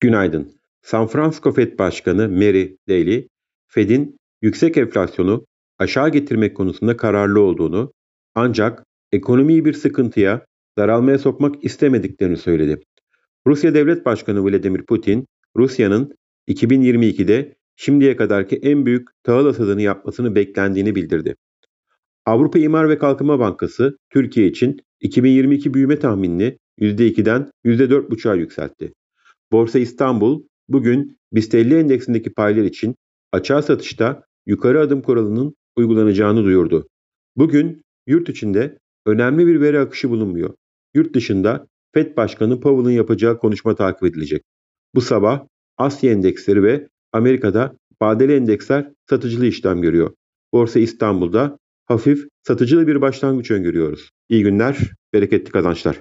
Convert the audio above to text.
Günaydın. San Francisco Fed Başkanı Mary Daly, Fed'in yüksek enflasyonu aşağı getirmek konusunda kararlı olduğunu ancak ekonomiyi bir sıkıntıya, daralmaya sokmak istemediklerini söyledi. Rusya Devlet Başkanı Vladimir Putin, Rusya'nın 2022'de şimdiye kadarki en büyük tahıl hasadını yapmasını beklendiğini bildirdi. Avrupa İmar ve Kalkınma Bankası Türkiye için 2022 büyüme tahminini %2'den %4,5'a yükseltti. Borsa İstanbul bugün BIST 50 endeksindeki paylar için açığa satışta yukarı adım kuralının uygulanacağını duyurdu. Bugün yurt içinde önemli bir veri akışı bulunmuyor. Yurt dışında FED Başkanı Powell'ın yapacağı konuşma takip edilecek. Bu sabah Asya endeksleri ve Amerika'da vadeli endeksler satıcılı işlem görüyor. Borsa İstanbul'da hafif satıcılı bir başlangıç öngörüyoruz. İyi günler, bereketli kazançlar.